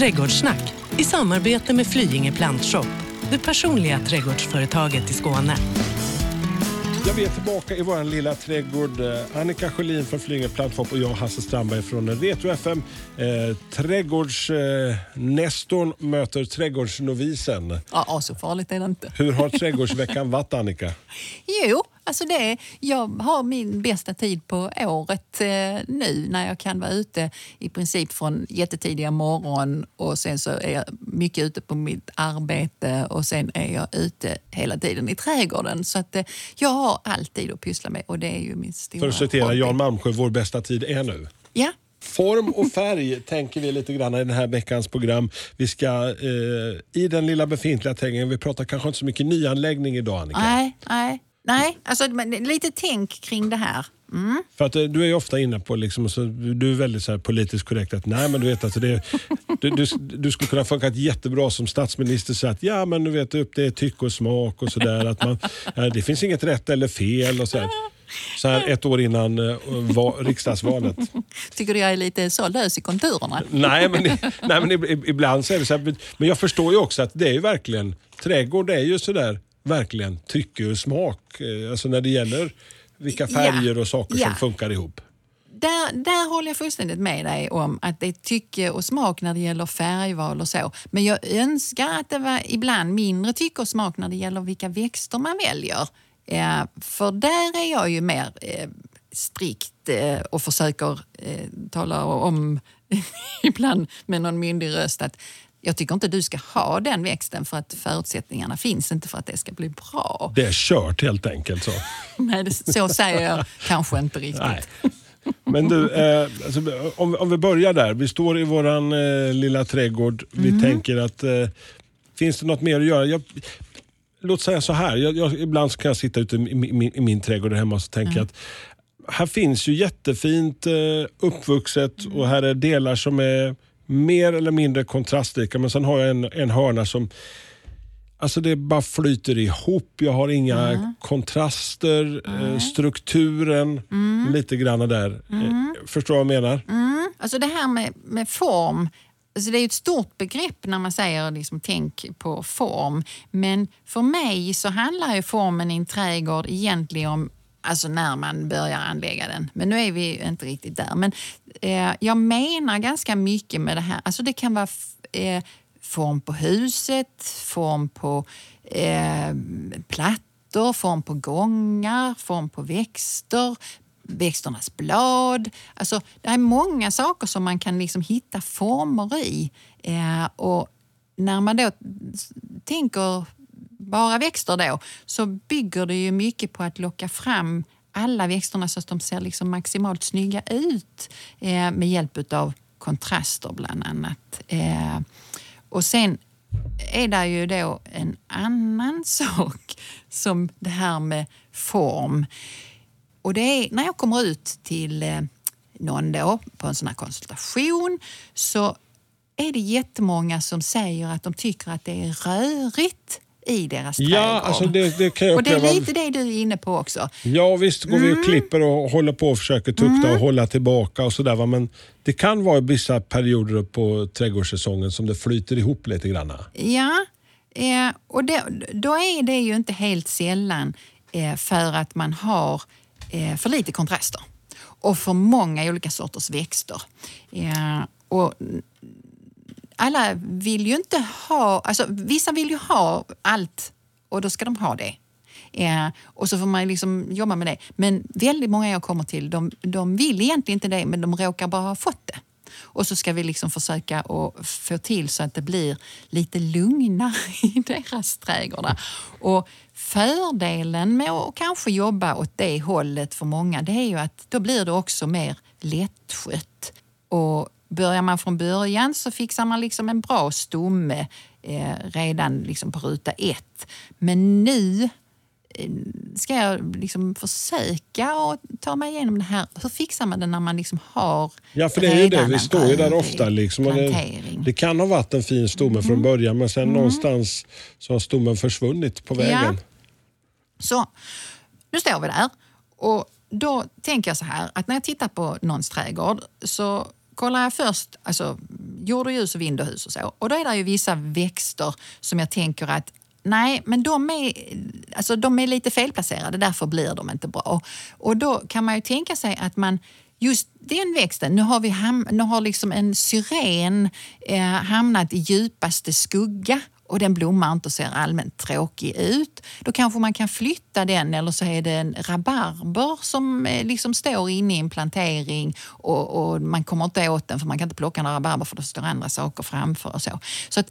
Trädgårdssnack i samarbete med Flyinge Plantshop, det personliga trädgårdsföretaget i Skåne. Ja, vi är tillbaka i vår lilla trädgård. Eh, Annika Sjölin från Flyinge Plantshop och jag Hasse Strandberg från Retro FM. Eh, Trädgårdsnestorn eh, möter trädgårdsnovisen. Ja, så farligt är det inte. Hur har trädgårdsveckan varit Annika? Jo, alltså det, jag har min bästa tid på året eh, nu när jag kan vara ute i princip från jättetidiga morgon och sen så är jag mycket ute på mitt arbete och sen är jag ute hela tiden i trädgården. Så att eh, jag har alltid att pyssla med och det är ju min stora För att citera. Jan Malmsjö, vår bästa tid är nu. Ja, Form och färg tänker vi lite grann i den här veckans program. Vi ska eh, i den lilla befintliga trädgården, vi pratar kanske inte så mycket nyanläggning idag Annika. nej, nej. Nej, alltså lite tänk kring det här. Mm. För att eh, du är ju ofta inne på, liksom, så, du är väldigt så här politiskt korrekt att nej men du vet alltså det, du, du, du skulle kunna funka jättebra som statsminister så att ja men du vet upp det är tycke och smak och sådär. att man, ja, det finns inget rätt eller fel och så här. Så här ett år innan eh, va, riksdagsvalet. Tycker du jag är lite så lös i konturerna? Nej men, nej, men ib- ibland så är det så här, men jag förstår ju också att det är ju verkligen, trädgård är ju sådär verkligen tycke och smak. eh, Alltså när det gäller vilka färger och saker som Ja. funkar ihop. Där, där håller jag fullständigt med dig om att det är tycke och smak när det gäller färgval och så. Men jag önskar att det var ibland mindre tycke och smak när det gäller vilka växter man väljer. Eh, för där är jag ju mer eh, strikt eh, och försöker eh, tala om ibland med någon myndig röst att jag tycker inte du ska ha den växten för att förutsättningarna finns inte för att det ska bli bra. Det är kört helt enkelt. så. Nej, det, så säger jag kanske inte riktigt. Nej. Men du, eh, alltså, om, om vi börjar där. Vi står i våran eh, lilla trädgård. Vi Mm. tänker att eh, finns det något mer att göra? Jag, låt säga så här. Jag, jag, ibland kan jag sitta ute i min, i min trädgård hemma och tänker jag att här finns ju jättefint eh, uppvuxet och här är delar som är mer eller mindre kontrastrika. Men sen har jag en, en hörna som Alltså det bara flyter ihop. Jag har inga kontraster. Eh, strukturen, lite grann där. Eh, förstår vad jag menar? Alltså det här med, med form, alltså det är ett stort begrepp när man säger liksom, tänk på form. Men för mig så handlar ju formen i en trädgård egentligen om alltså när man börjar anlägga den. Men nu är vi ju inte riktigt där. Men eh, jag menar ganska mycket med det här. Alltså det kan vara eh, form på huset, form på eh, plattor, form på gångar, form på växter, växternas blad. Alltså, det är många saker som man kan liksom hitta former i. Eh, och när man då tänker bara växter då, så bygger det ju mycket på att locka fram alla växterna så att de ser liksom maximalt snygga ut eh, med hjälp av kontraster bland annat. Eh, och sen är det ju då en annan sak som det här med form. Och det är när jag kommer ut till eh, någon då på en sån här konsultation så är det jättemånga som säger att de tycker att det är rörigt i deras Ja, trädgård. alltså det, det kan jag och det är lite det du är inne på också. Ja visst går vi och klipper och håller på och försöker tukta och hålla tillbaka och sådär. Men det kan vara vissa perioder på trädgårdssäsongen som det flyter ihop lite grann. Ja, eh, och det, då är det ju inte helt sällan eh, för att man har eh, för lite kontraster och för många olika sorters växter. Eh, och alla vill ju inte ha, alltså vissa vill ju ha allt och då ska de ha det. Ja, och så får man liksom jobba med det. Men väldigt många jag kommer till, de, de vill egentligen inte det men de råkar bara ha fått det. Och så ska vi liksom försöka att få till så att det blir lite lugnare i deras trädgårdar. Och fördelen med att kanske jobba åt det hållet för många, det är ju att då blir det också mer lättskött. Och börjar man från början så fixar man liksom en bra stomme eh, redan liksom på ruta ett. Men nu eh, ska jag liksom försöka att ta mig igenom det här. Hur fixar man det när man liksom har Ja, för det är ju det. Vi står ju där ofta. Liksom, och det, det kan ha varit en fin stomme från början men sen någonstans så har stommen försvunnit på vägen. Så nu står vi där och då tänker jag så här att när jag tittar på någons trädgård så kollar jag först, alltså jord och ljus och vind och hus och så. Och då är det ju vissa växter som jag tänker att Nej, men de är, alltså de är lite felplacerade, därför blir de inte bra. Och då kan man ju tänka sig att man just den växten, nu har, vi ham, nu har liksom en syren eh, hamnat i djupaste skugga och den blommar inte och ser allmänt tråkig ut. Då kanske man kan flytta den eller så är det en rabarber som eh, liksom står inne i en plantering och, och, man kommer inte åt den för man kan inte plocka några rabarber för det står andra saker framför och så. Så att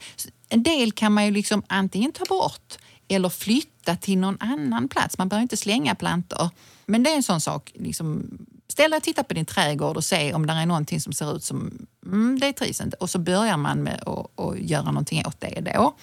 en del kan man ju liksom antingen ta bort eller flytta till någon annan plats. Man behöver inte slänga plantor. Men det är en sån sak. Liksom, ställ dig och titta på din trädgård och se om det är någonting som ser ut som mm, det trivs inte. Och så börjar man med att, att göra någonting åt det då.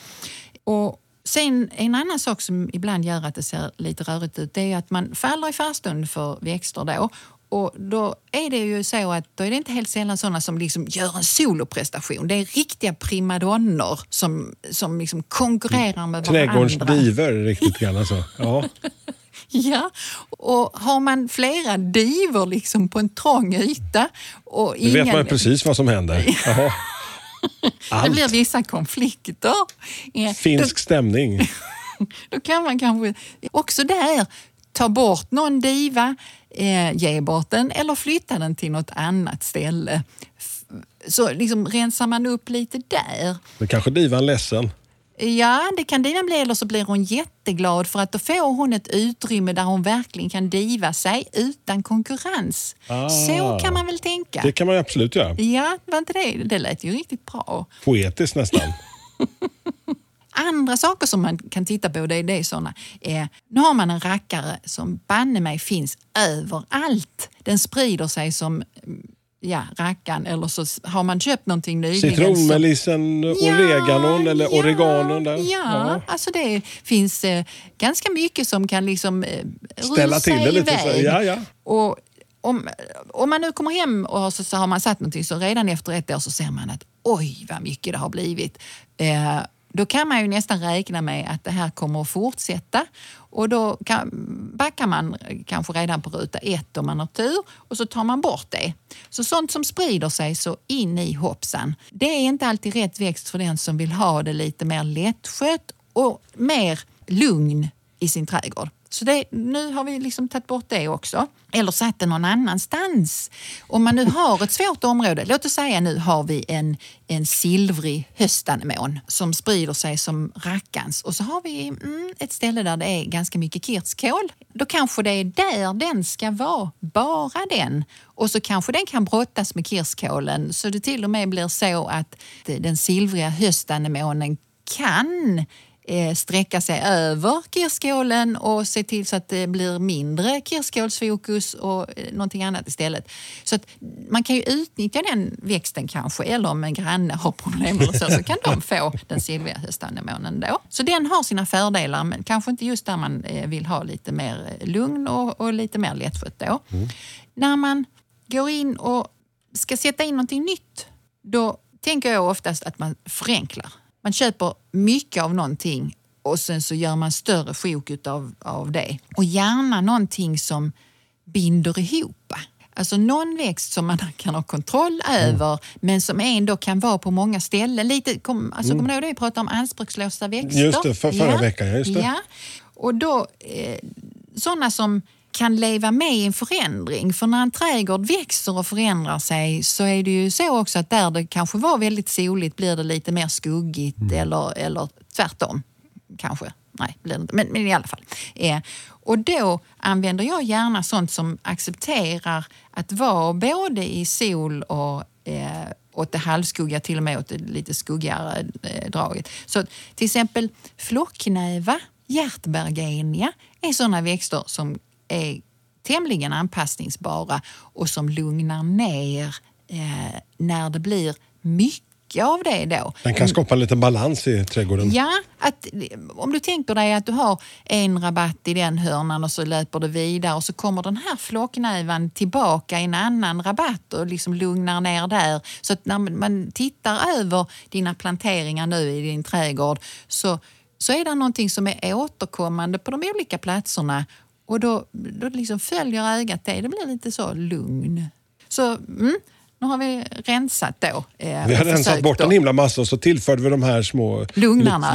Och Sen en annan sak som ibland gör att det ser lite rörigt ut det är att man faller i farstund för växter då. Och då är det ju så att då är det inte helt sällan sådana som liksom gör en soloprestation. Det är riktiga primadonnor som, som liksom konkurrerar med varandra. Trädgårdens diver riktigt grann alltså. Ja. Ja, och har man flera divor liksom på en trång yta och Då vet man precis vad som händer. Jaha. det blir vissa konflikter. Finsk stämning. Då kan man kanske också där ta bort någon diva, eh, ge bort den eller flytta den till något annat ställe. Så liksom rensar man upp lite där. Men kanske divan ledsen. Ja, det kan divan bli eller så blir hon jätteglad för att då får hon ett utrymme där hon verkligen kan diva sig utan konkurrens. Ah, så kan man väl tänka? Det kan man absolut göra. Ja, var inte det? Det lät ju riktigt bra. Poetiskt nästan. Andra saker som man kan titta på det är, det är såna. Eh, nu har man en rackare som banne mig finns överallt. Den sprider sig som ja, rackan eller så har man köpt någonting nyligen. Citronmelissen, oreganon ja, eller ja, oreganon. Där. Ja, ja, alltså det finns eh, ganska mycket som kan liksom eh, Ställa till det lite. Så, ja, ja. Och, om, om man nu kommer hem och så, så har man satt någonting så redan efter ett år så ser man att oj vad mycket det har blivit. Eh, då kan man ju nästan räkna med att det här kommer att fortsätta och då kan, backar man kanske redan på ruta ett om man har tur och så tar man bort det. Så sånt som sprider sig så in i hoppsan. Det är inte alltid rätt växt för den som vill ha det lite mer lättskött och mer lugn i sin trädgård. Så det, nu har vi liksom tagit bort det också. Eller satt det någon annanstans. Om man nu har ett svårt område, låt oss säga nu har vi en, en silvrig höstanemon som sprider sig som rackans och så har vi mm, ett ställe där det är ganska mycket kirskål. Då kanske det är där den ska vara, bara den. Och så kanske den kan brottas med kirskålen så det till och med blir så att den silvriga höstanemonen kan sträcka sig över kirskålen och se till så att det blir mindre kirskålsfokus och eh, någonting annat istället. Så att man kan ju utnyttja den växten kanske, eller om en granne har problem eller så, så kan de få den silvriga höstanemonen då. Så den har sina fördelar, men kanske inte just där man eh, vill ha lite mer eh, lugn och, och lite mer lättskött då. Mm. När man går in och ska sätta in någonting nytt, då tänker jag oftast att man förenklar. Man köper mycket av någonting och sen så gör man större sjok av, av det. Och gärna någonting som binder ihop. Alltså någon växt som man kan ha kontroll över mm. men som ändå kan vara på många ställen. Lite, kom, alltså, mm. Kommer du ihåg det vi pratade om anspråkslösa växter? Just det, för, förra ja. veckan. Just det. Ja. Och då, eh, sådana som kan leva med i en förändring. För när en trädgård växer och förändrar sig så är det ju så också att där det kanske var väldigt soligt blir det lite mer skuggigt mm. eller, eller tvärtom. Kanske. Nej, blir det inte. Men, men i alla fall. Eh, och då använder jag gärna sånt som accepterar att vara både i sol och eh, åt det halvskuggiga, till och med åt det lite skuggigare eh, draget. Så till exempel flocknäva, hjärtbergenia är sådana växter som är tämligen anpassningsbara och som lugnar ner eh, när det blir mycket av det då. Den kan skapa lite balans i trädgården. Ja, att, om du tänker dig att du har en rabatt i den hörnan och så löper det vidare och så kommer den här flocknävan tillbaka i en annan rabatt och liksom lugnar ner där. Så att när man tittar över dina planteringar nu i din trädgård så, så är det någonting som är återkommande på de olika platserna och då, då liksom följer ögat det. Det blir lite så lugn. Så mm, nu har vi rensat då. Eh, vi har rensat bort en himla massa och så tillförde vi de här små lugnarna.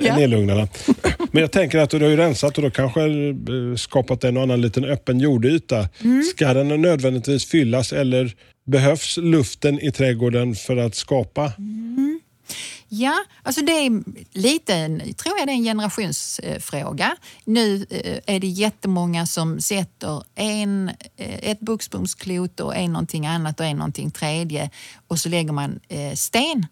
ja. Nedlugnarna. Men jag tänker att du har ju rensat och då kanske skapat en och annan liten öppen jordyta. Mm. Ska den nödvändigtvis fyllas eller behövs luften i trädgården för att skapa? Mm. Ja, alltså det är lite, tror jag det är en generationsfråga. Nu eh, är det jättemånga som sätter en, eh, ett buxbomsklot och en någonting annat och en någonting tredje och så lägger man eh, sten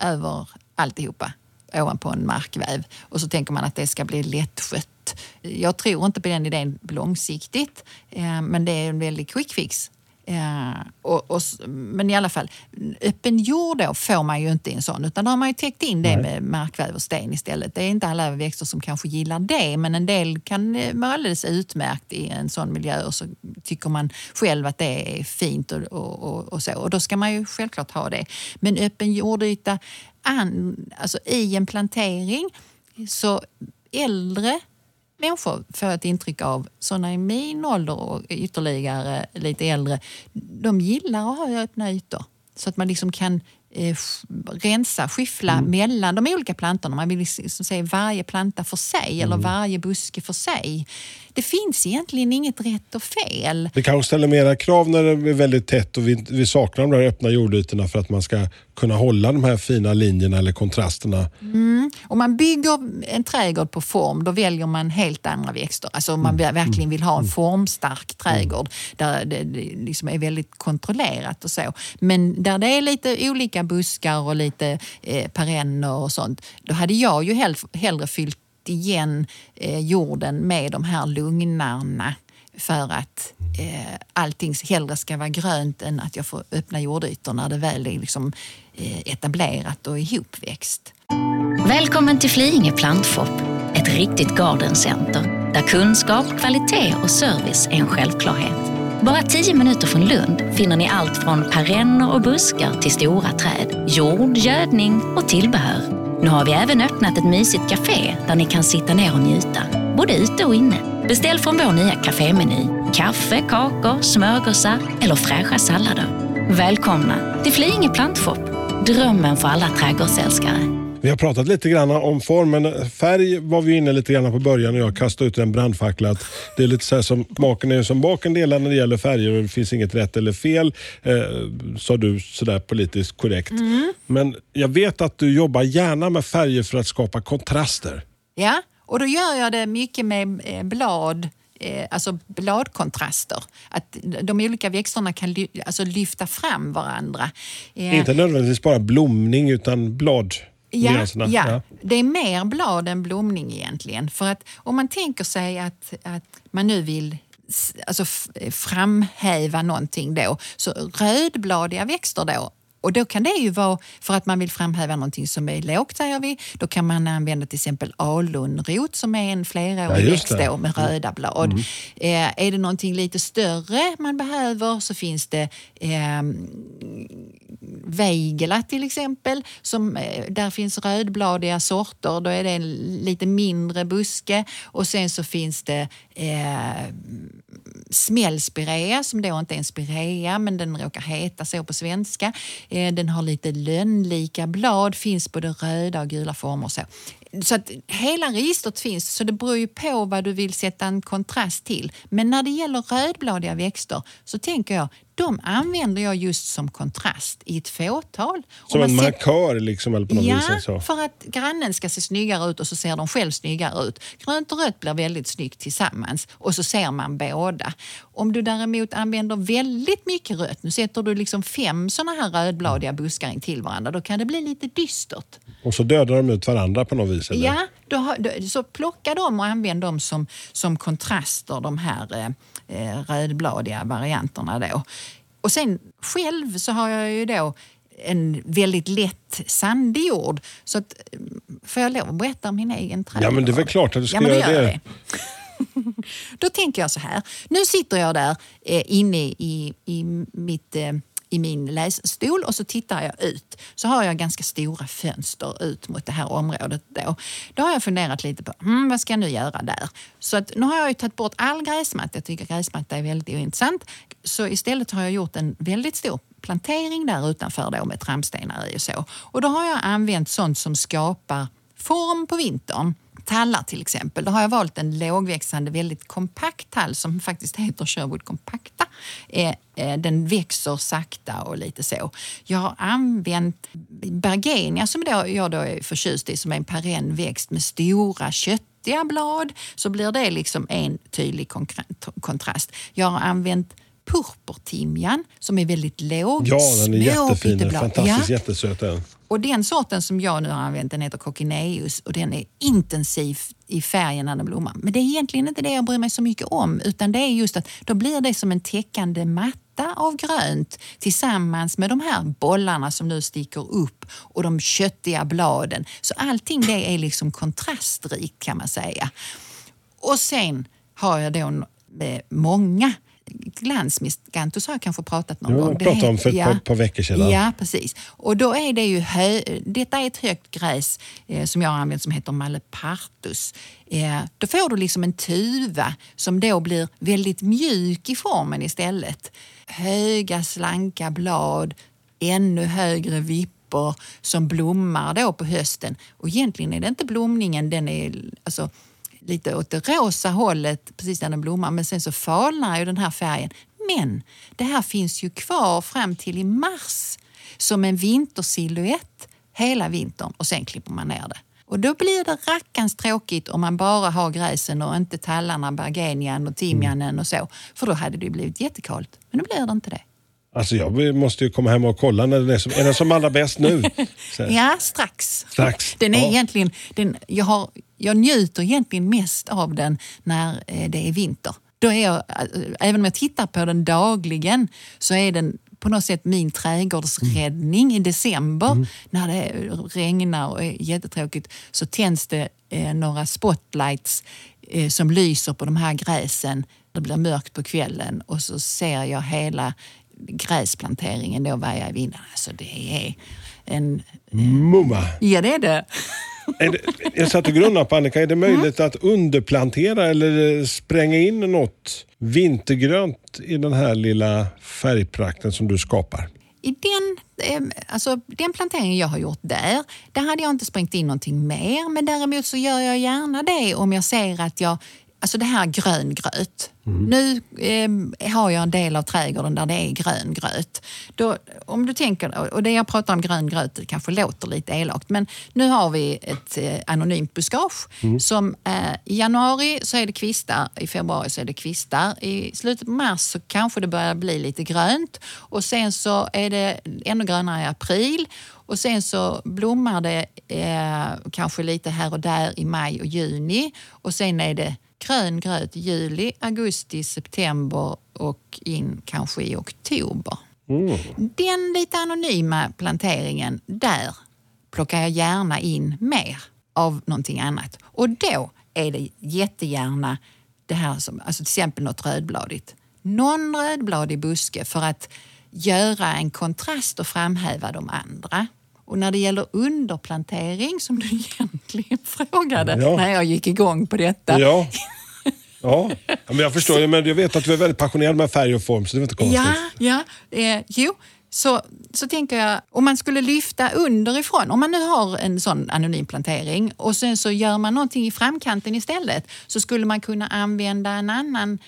över alltihopa ovanpå en markväv och så tänker man att det ska bli lättskött. Jag tror inte på den idén långsiktigt men det är en väldig quick fix Ja, och, och, men i alla fall, öppen jord då får man ju inte i en sån utan då har man ju täckt in det Nej. med markväv och sten istället. Det är inte alla växter som kanske gillar det men en del kan eh, vara alldeles utmärkt i en sån miljö och så tycker man själv att det är fint och, och, och så. Och då ska man ju självklart ha det. Men öppen jordyta an, alltså i en plantering så äldre människor får ett intryck av, sådana i min ålder och ytterligare lite äldre, de gillar att ha öppna ytor. Så att man liksom kan eh, rensa, skyffla mm. mellan de olika plantorna. Man vill liksom se varje planta för sig mm. eller varje buske för sig. Det finns egentligen inget rätt och fel. Det kanske ställer mera krav när det är väldigt tätt och vi, vi saknar de där öppna jordytorna för att man ska kunna hålla de här fina linjerna eller kontrasterna. Mm. Om man bygger en trädgård på form, då väljer man helt andra växter. Alltså om man mm. verkligen vill ha en mm. formstark trädgård där det liksom är väldigt kontrollerat och så. Men där det är lite olika buskar och lite eh, perenner och sånt, då hade jag ju hell hellre fyllt igen eh, jorden med de här lugnarna för att eh, allting hellre ska vara grönt än att jag får öppna jordytor när det väl är liksom, eh, etablerat och ihopväxt. Välkommen till Flyinge plantshop, ett riktigt gardencenter där kunskap, kvalitet och service är en självklarhet. Bara tio minuter från Lund finner ni allt från perenner och buskar till stora träd, jord, gödning och tillbehör. Nu har vi även öppnat ett mysigt café där ni kan sitta ner och njuta, både ute och inne. Beställ från vår nya kafémeny. Kaffe, kakor, smörgåsar eller fräscha sallader. Välkomna till Flyinge plantshop, drömmen för alla trädgårdsälskare. Vi har pratat lite grann om form, men färg var vi inne lite grann på början och jag kastade ut en brandfackla. det är lite så här som maken är som baken delar när det gäller färger och det finns inget rätt eller fel, eh, sa du sådär politiskt korrekt. Mm. Men jag vet att du jobbar gärna med färger för att skapa kontraster. Ja, och då gör jag det mycket med eh, blad eh, alltså bladkontraster. Att de olika växterna kan ly alltså lyfta fram varandra. Eh, Inte nödvändigtvis bara blomning utan blad. Ja, ja, ja, det är mer blad än blomning egentligen. För att om man tänker sig att, att man nu vill alltså framhäva någonting då, så rödbladiga växter då och då kan det ju vara för att man vill framhäva någonting som är lågt, säger vi. Då kan man använda till exempel alunrot som är en flerårig ja, växt då, med mm. röda blad. Mm. Eh, är det någonting lite större man behöver så finns det eh, Weigela till exempel. Som, eh, där finns rödbladiga sorter. Då är det en lite mindre buske. Och sen så finns det eh, smällspirea som då inte är en spirea men den råkar heta så på svenska. Eh, den har lite lönnlika blad, finns både röda och gula former. Så. Så att hela registret finns, så det beror ju på vad du vill sätta en kontrast till. Men när det gäller rödbladiga växter så tänker jag de använder jag just som kontrast i ett fåtal. Som en markör liksom? Eller på något ja, vis, så. för att grannen ska se snyggare ut och så ser de själv snyggare ut. Grönt och rött blir väldigt snyggt tillsammans och så ser man båda. Om du däremot använder väldigt mycket rött, nu sätter du liksom fem såna här rödbladiga buskar in till varandra, då kan det bli lite dystert. Och så dödar de ut varandra på något vis? Eller? Ja, då, då, så plocka dem och använd dem som, som kontraster, de här eh, eh, rödbladiga varianterna. Då. Och sen själv så har jag ju då en väldigt lätt sandig jord. Så att, får jag lov att berätta om min egen trädgård? Ja, men det är väl klart att du ska ja, göra det. det. Då tänker jag så här. Nu sitter jag där eh, inne i, i mitt eh, i min lässtol och så tittar jag ut. Så har jag ganska stora fönster ut mot det här området. Då, då har jag funderat lite på hmm, vad ska jag nu göra där. Så att, nu har jag ju tagit bort all gräsmatta. Jag tycker gräsmatta är väldigt ointressant. Så istället har jag gjort en väldigt stor plantering där utanför då med trampstenar i och så. Och då har jag använt sånt som skapar form på vintern tallar till exempel. Då har jag valt en lågväxande, väldigt kompakt tall som faktiskt heter Sherwood compacta. Eh, eh, den växer sakta och lite så. Jag har använt bergenia som jag då är förtjust i, som är en perennväxt med stora köttiga blad. Så blir det liksom en tydlig kontrast. Jag har använt purpurtimjan som är väldigt låg. Ja, den är jättefin. Fantastiskt ja. jättesöt. Den. Och den sorten som jag nu har använt den heter Coccineus och den är intensiv i färgen när den blommar. Men det är egentligen inte det jag bryr mig så mycket om utan det är just att då blir det som en täckande matta av grönt tillsammans med de här bollarna som nu sticker upp och de köttiga bladen. Så allting det är liksom kontrastrikt kan man säga. Och sen har jag då många glansmiscanthus har jag kanske pratat någon gång. Det pratade om för ett ja, par, par, veckor sedan. Ja, precis. Och då är det ju hö, detta är ett högt gräs eh, som jag har använt som heter malepartus. Eh, då får du liksom en tuva som då blir väldigt mjuk i formen istället. Höga slanka blad, ännu högre vippor som blommar då på hösten. Och egentligen är det inte blomningen, den är alltså lite åt det rosa hållet precis när den blommar men sen så falnar ju den här färgen. Men det här finns ju kvar fram till i mars som en vintersilhuett hela vintern och sen klipper man ner det. Och då blir det rackans tråkigt om man bara har gräsen och inte tallarna, bergenian och timjanen och så. För då hade det blivit jättekallt. Men nu blir det inte det. Alltså jag måste ju komma hem och kolla när den är som, är den som allra bäst nu. ja, strax. strax. Den är ja. egentligen, den, jag, har, jag njuter egentligen mest av den när eh, det är vinter. Då är jag, eh, även om jag tittar på den dagligen så är den på något sätt min trädgårdsräddning mm. i december mm. när det regnar och är jättetråkigt så tänds det eh, några spotlights eh, som lyser på de här gräsen. Det blir mörkt på kvällen och så ser jag hela gräsplanteringen då vaja i vinden. Alltså det är en... Mumma! Ja, det är det. Är det, jag satt och grunnade på Annika, är det möjligt mm. att underplantera eller spränga in något vintergrönt i den här lilla färgprakten som du skapar? I den, eh, alltså, den planteringen jag har gjort där, där hade jag inte sprängt in någonting mer. Men däremot så gör jag gärna det om jag ser att jag Alltså det här gröngröt. Mm. Nu eh, har jag en del av trädgården där det är gröngröt. Då, om du tänker, och det jag pratar om gröngröt det kanske låter lite elakt, men nu har vi ett eh, anonymt buskage mm. som eh, i januari så är det kvistar, i februari så är det kvistar. I slutet på mars så kanske det börjar bli lite grönt och sen så är det ännu grönare i april och sen så blommar det eh, kanske lite här och där i maj och juni och sen är det grön gröt juli, augusti, september och in kanske i oktober. Mm. Den lite anonyma planteringen, där plockar jag gärna in mer av någonting annat. Och då är det jättegärna det här som, alltså till exempel något rödbladigt. Någon rödbladig buske för att göra en kontrast och framhäva de andra. Och när det gäller underplantering, som du egentligen frågade ja. när jag gick igång på detta. Ja. Ja, men jag förstår. Så, men jag vet att du är väldigt passionerad med färg och form, så det är inte konstigt. Ja, ja eh, jo. Så, så tänker jag, om man skulle lyfta underifrån, om man nu har en sån anonym plantering och sen så gör man någonting i framkanten istället, så skulle man kunna använda en annan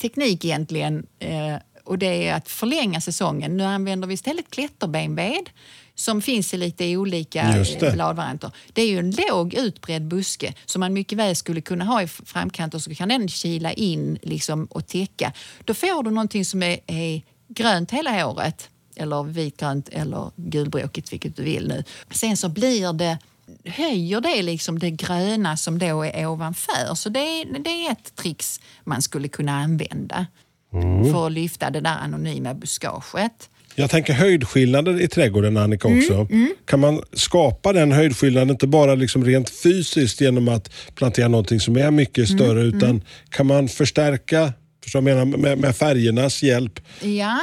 teknik egentligen eh, och det är att förlänga säsongen. Nu använder vi istället klätterbenved som finns i lite olika bladvarianter. Det är ju en låg utbredd buske som man mycket väl skulle kunna ha i framkant och så kan den kila in liksom och täcka. Då får du någonting som är, är grönt hela året eller vitgrönt eller gulbråkigt, vilket du vill nu. Sen så blir det höjer det liksom det gröna som då är ovanför. Så det, det är ett trix man skulle kunna använda mm. för att lyfta det där anonyma buskaget. Jag tänker höjdskillnader i trädgården Annika också. Mm, mm. Kan man skapa den höjdskillnaden, inte bara liksom rent fysiskt genom att plantera någonting som är mycket mm, större, utan kan man förstärka förstår menar, med, med färgernas hjälp? Ja,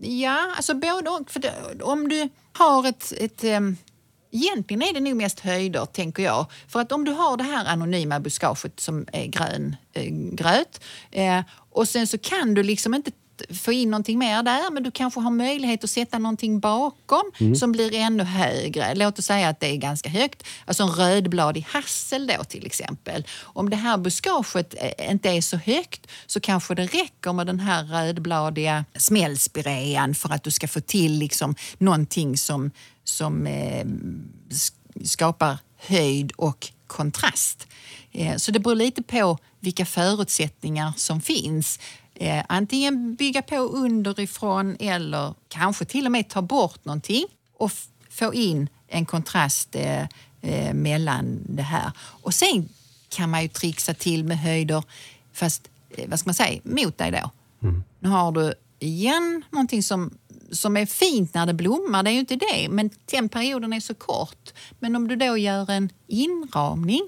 Ja, alltså både och. För det, om du har ett... ett um, Egentligen är det nog mest höjder, tänker jag. För att om du har det här anonyma buskaget som är grön äh, gröt äh, och sen så kan du liksom inte få in någonting mer där men du kanske har möjlighet att sätta någonting bakom mm. som blir ännu högre. Låt oss säga att det är ganska högt. Alltså en rödbladig hassel då till exempel. Om det här buskaget inte är så högt så kanske det räcker med den här rödbladiga smällspirean för att du ska få till liksom någonting som, som eh, skapar höjd och kontrast. Eh, så det beror lite på vilka förutsättningar som finns. Eh, antingen bygga på underifrån eller kanske till och med ta bort någonting och få in en kontrast eh, eh, mellan det här. Och sen kan man ju trixa till med höjder, fast eh, vad ska man säga, mot dig då. Mm. Nu har du igen någonting som, som är fint när det blommar, det är ju inte det, men den perioden är så kort. Men om du då gör en inramning,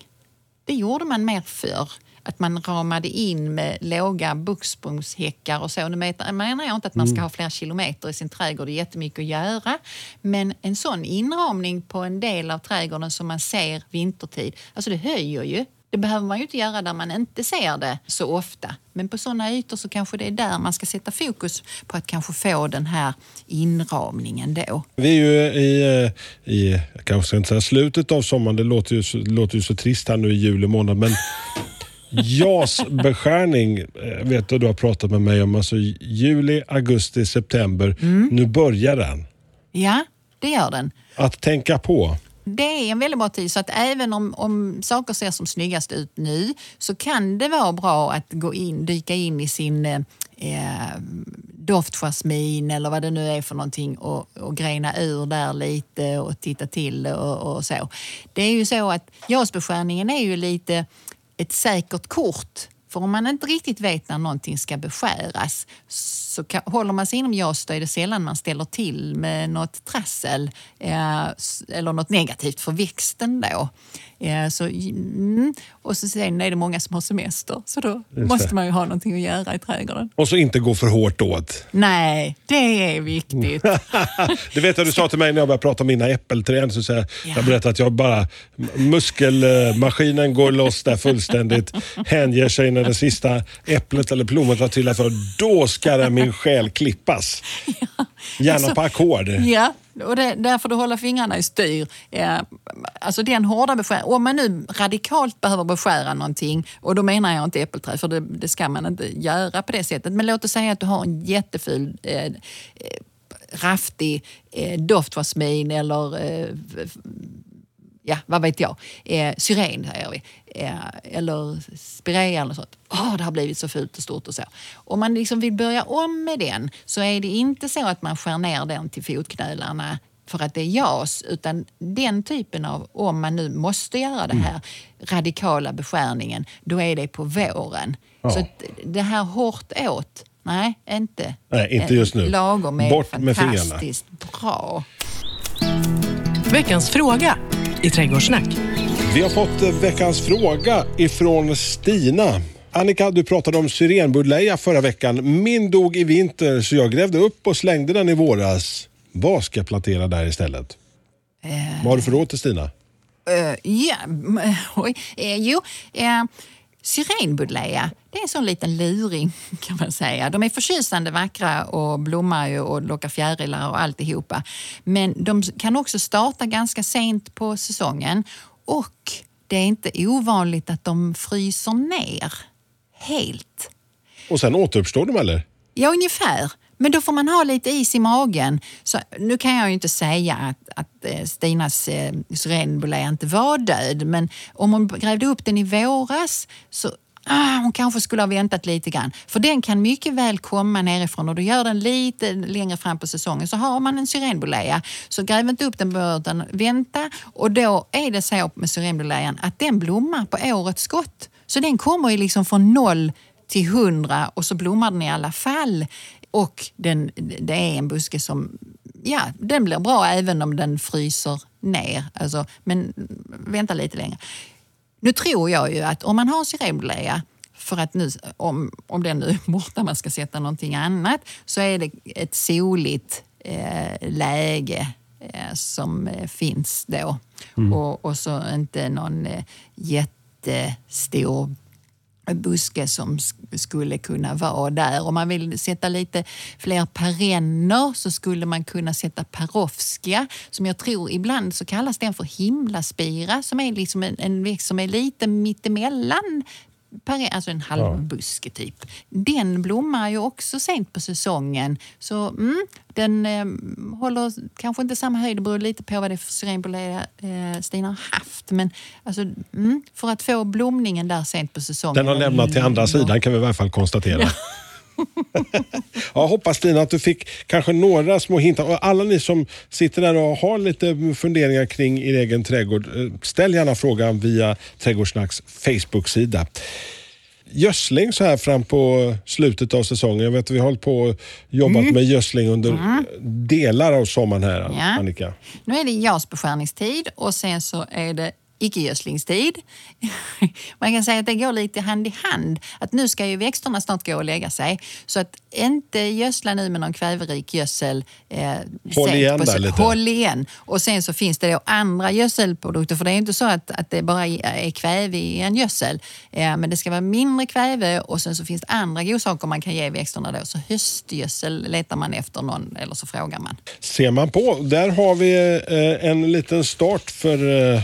det gjorde man mer förr att man ramade in med låga buxbomshäckar och så. Nu menar jag inte att man ska mm. ha flera kilometer i sin trädgård, det är jättemycket att göra. Men en sån inramning på en del av trädgården som man ser vintertid, alltså det höjer ju. Det behöver man ju inte göra där man inte ser det så ofta. Men på sådana ytor så kanske det är där man ska sätta fokus på att kanske få den här inramningen då. Vi är ju i, eh, i jag kanske inte säga slutet av sommaren, det låter ju, låter ju så trist här nu i juli månad, men JAS-beskärning eh, vet du, du har pratat med mig om. Alltså juli, augusti, september. Mm. Nu börjar den. Ja, det gör den. Att tänka på. Det är en väldigt bra tid, så att även om, om saker ser som snyggast ut nu så kan det vara bra att gå in, dyka in i sin eh, doftjasmin eller vad det nu är för någonting och, och grena ur där lite och titta till och, och så. Det är ju så att jasbeskärningen är ju lite ett säkert kort. För om man inte riktigt vet när någonting ska beskäras så kan, håller man sig inom JAS då är det sällan man ställer till med något trassel eh, eller något negativt för växten då. Eh, så, mm, och så sen är det många som har semester så då måste man ju ha någonting att göra i trädgården. Och så inte gå för hårt åt. Nej, det är viktigt. det vet jag du sa till mig när jag började prata om mina äppelträd. Så jag, ja. jag berättade att jag bara, muskelmaskinen går loss där fullständigt. Hänger sig när det sista äpplet eller plommonet har trillat för. Då ska det min själ klippas. Ja. Gärna alltså, på ackord. Ja, och det, där får du hålla fingrarna i styr. Eh, alltså den hårda beskär, om man nu radikalt behöver beskära någonting, och då menar jag inte äppelträd, för det, det, ska man inte göra på det sättet. Men låt oss säga att du har en jätteful eh, eh raftig eh, doftjasmin eller eh, ja, vad vet jag, eh, syren säger vi. Eh, eller spirea eller sånt. Åh, oh, det har blivit så fult och stort och så. Om man liksom vill börja om med den så är det inte så att man skär ner den till fotknölarna för att det är JAS, utan den typen av, om man nu måste göra det här, mm. radikala beskärningen, då är det på våren. Ja. Så det här hårt åt, nej, inte. Nej, inte just nu. Lagom är Bort fantastiskt bra. Veckans fråga i Trädgårdssnack. Vi har fått eh, veckans fråga ifrån Stina. Annika, du pratade om syrenbuddleja förra veckan. Min dog i vinter så jag grävde upp och slängde den i våras. Vad ska jag plantera där istället? Uh, Vad har du för råd till Stina? Uh, ja, oj. Uh, jo, uh, Syrenbuddleia, det är en sån liten luring kan man säga. De är förtjusande vackra och blommar ju och lockar fjärilar och alltihopa. Men de kan också starta ganska sent på säsongen och det är inte ovanligt att de fryser ner helt. Och sen återuppstår de eller? Ja, ungefär. Men då får man ha lite is i magen. Så, nu kan jag ju inte säga att, att eh, Stinas eh, syrenbulle inte var död, men om hon grävde upp den i våras så Ah, hon kanske skulle ha väntat lite grann. För den kan mycket väl komma nerifrån och då gör den lite längre fram på säsongen. Så har man en syrenbolea så gräv inte upp den utan vänta. Och då är det så med syrenbolean att den blommar på årets skott. Så den kommer ju liksom från noll till hundra och så blommar den i alla fall. Och den, det är en buske som ja, den blir bra även om den fryser ner. Alltså, men vänta lite längre. Nu tror jag ju att om man har syrenblea för att nu, om, om den nu är borta, man ska sätta någonting annat, så är det ett soligt eh, läge eh, som eh, finns då. Och, och så inte någon eh, jättestor buske som skulle kunna vara där. Om man vill sätta lite fler perenner så skulle man kunna sätta perovskia som jag tror ibland så kallas den för himlaspira som är liksom en, en växt som är lite mittemellan Alltså en halvbuske typ. Den blommar ju också sent på säsongen. Så mm, den eh, håller kanske inte samma höjd, det beror lite på vad det är för syrenbolea eh, Stina har haft. Men alltså, mm, för att få blomningen där sent på säsongen. Den har lämnat till andra sidan kan vi i alla fall konstatera. Ja. hoppas Stina att du fick kanske några små hintar. Och alla ni som sitter där och har lite funderingar kring er egen trädgård, eh, ställ gärna frågan via Trädgårdssnacks Facebook-sida. Gödsling så här fram på slutet av säsongen. Jag vet att vi har hållit på och jobbat med gödsling under delar av sommaren här, Ja. Annika. Nu är det jasbeskärningstid och sen så är det icke-gödslingstid. Man kan säga att det går lite hand i hand. Att nu ska ju växterna snart gå och lägga sig. Så att inte gödsla nu med någon kväverik gödsel. Eh, Håll igen där lite. Håll igen. Och sen så finns det då andra gödselprodukter. För det är inte så att, att det bara är kväve i en gödsel. Eh, men det ska vara mindre kväve och sen så finns det andra godsaker man kan ge växterna då. Så höstgödsel letar man efter någon eller så frågar man. ser man på. Där har vi eh, en liten start för eh,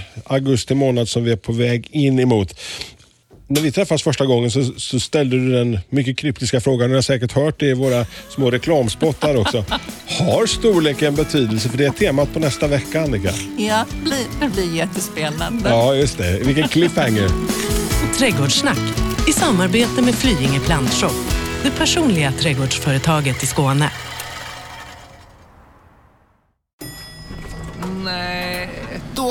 augusti månad som vi är på väg in emot. När vi träffades första gången så, så ställde du den mycket kryptiska frågan, och jag har säkert hört det i våra små reklamspottar också. Har storleken betydelse? För det är temat på nästa vecka, Annika. Ja, det blir, det blir jättespännande. Ja, just det. Vilken cliffhanger. Trädgårdssnack i samarbete med Flyinge Plantshop, det personliga trädgårdsföretaget i Skåne.